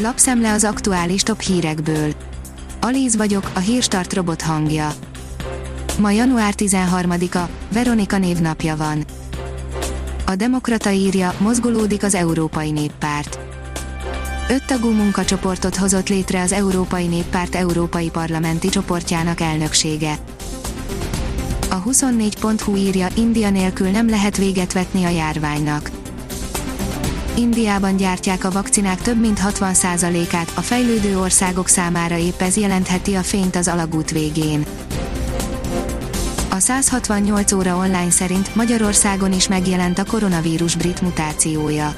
Lapszemle az aktuális top hírekből. Alíz vagyok, a hírstart robot hangja. Ma január 13-a, Veronika névnapja van. A Demokrata írja, mozgolódik az Európai Néppárt. Öt tagú munkacsoportot hozott létre az Európai Néppárt Európai Parlamenti csoportjának elnöksége. A 24.hu írja, India nélkül nem lehet véget vetni a járványnak. Indiában gyártják a vakcinák több mint 60%-át, a fejlődő országok számára épp ez jelentheti a fényt az alagút végén. A 168 óra online szerint Magyarországon is megjelent a koronavírus brit mutációja.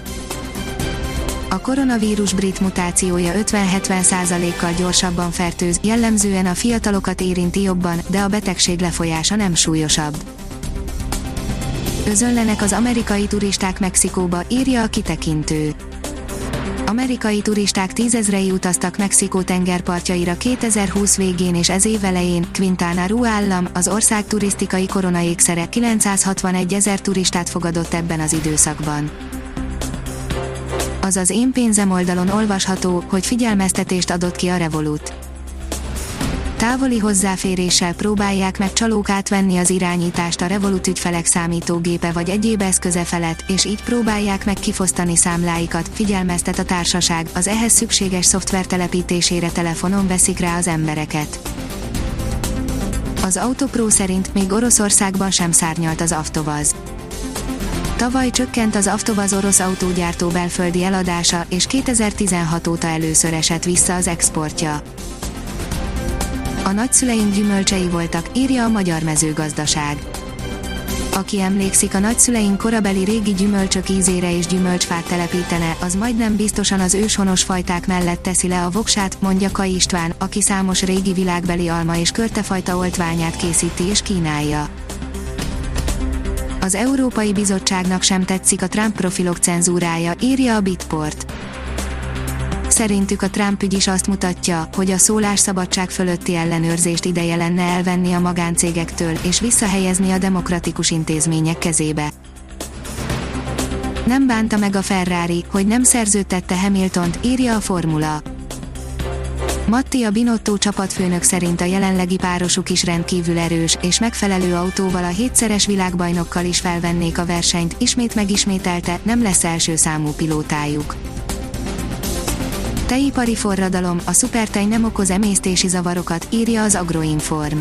A koronavírus brit mutációja 50-70%-kal gyorsabban fertőz, jellemzően a fiatalokat érinti jobban, de a betegség lefolyása nem súlyosabb. Özönlenek az amerikai turisták Mexikóba, írja a kitekintő. Amerikai turisták tízezrei utaztak Mexikó tengerpartjaira 2020 végén és ez év elején, Quintana Roo állam, az ország turisztikai koronaékszere 961 ezer turistát fogadott ebben az időszakban. Az az én pénzem oldalon olvasható, hogy figyelmeztetést adott ki a Revolut Távoli hozzáféréssel próbálják meg csalók átvenni az irányítást a Revolut ügyfelek számítógépe vagy egyéb eszköze felett, és így próbálják meg kifosztani számláikat, figyelmeztet a társaság, az ehhez szükséges szoftver telepítésére telefonon veszik rá az embereket. Az Autopro szerint még Oroszországban sem szárnyalt az Avtovaz. Tavaly csökkent az Avtovaz orosz autógyártó belföldi eladása, és 2016 óta először esett vissza az exportja a nagyszüleim gyümölcsei voltak, írja a Magyar Mezőgazdaság. Aki emlékszik a nagyszüleink korabeli régi gyümölcsök ízére és gyümölcsfát telepítene, az majdnem biztosan az őshonos fajták mellett teszi le a voksát, mondja Kai István, aki számos régi világbeli alma és körtefajta oltványát készíti és kínálja. Az Európai Bizottságnak sem tetszik a Trump profilok cenzúrája, írja a Bitport Szerintük a Trump ügy is azt mutatja, hogy a szólásszabadság fölötti ellenőrzést ideje lenne elvenni a magáncégektől és visszahelyezni a demokratikus intézmények kezébe. Nem bánta meg a Ferrari, hogy nem szerződtette Hamiltont, írja a formula. Mattia Binotto csapatfőnök szerint a jelenlegi párosuk is rendkívül erős, és megfelelő autóval a hétszeres világbajnokkal is felvennék a versenyt, ismét megismételte, nem lesz első számú pilótájuk. Tejipari forradalom, a szupertej nem okoz emésztési zavarokat, írja az Agroinform.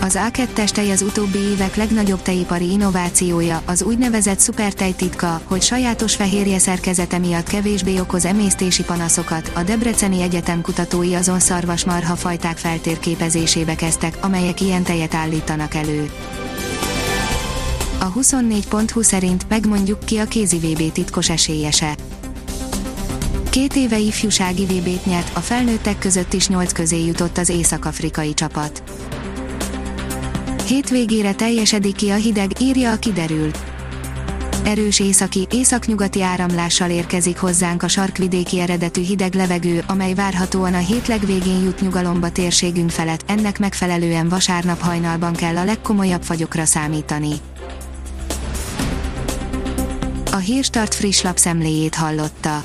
Az A2-es tej az utóbbi évek legnagyobb tejipari innovációja, az úgynevezett szupertej titka, hogy sajátos fehérje szerkezete miatt kevésbé okoz emésztési panaszokat. A Debreceni Egyetem kutatói azon szarvasmarha fajták feltérképezésébe kezdtek, amelyek ilyen tejet állítanak elő. A 24.20 szerint megmondjuk ki a kézi VB titkos esélyese. Két éve ifjúsági VB-t nyert, a felnőttek között is nyolc közé jutott az észak-afrikai csapat. Hétvégére teljesedik ki a hideg, írja a kiderül. Erős északi, északnyugati áramlással érkezik hozzánk a sarkvidéki eredetű hideg levegő, amely várhatóan a hét legvégén jut nyugalomba térségünk felett, ennek megfelelően vasárnap hajnalban kell a legkomolyabb fagyokra számítani. A Hírstart friss lapszemléjét hallotta.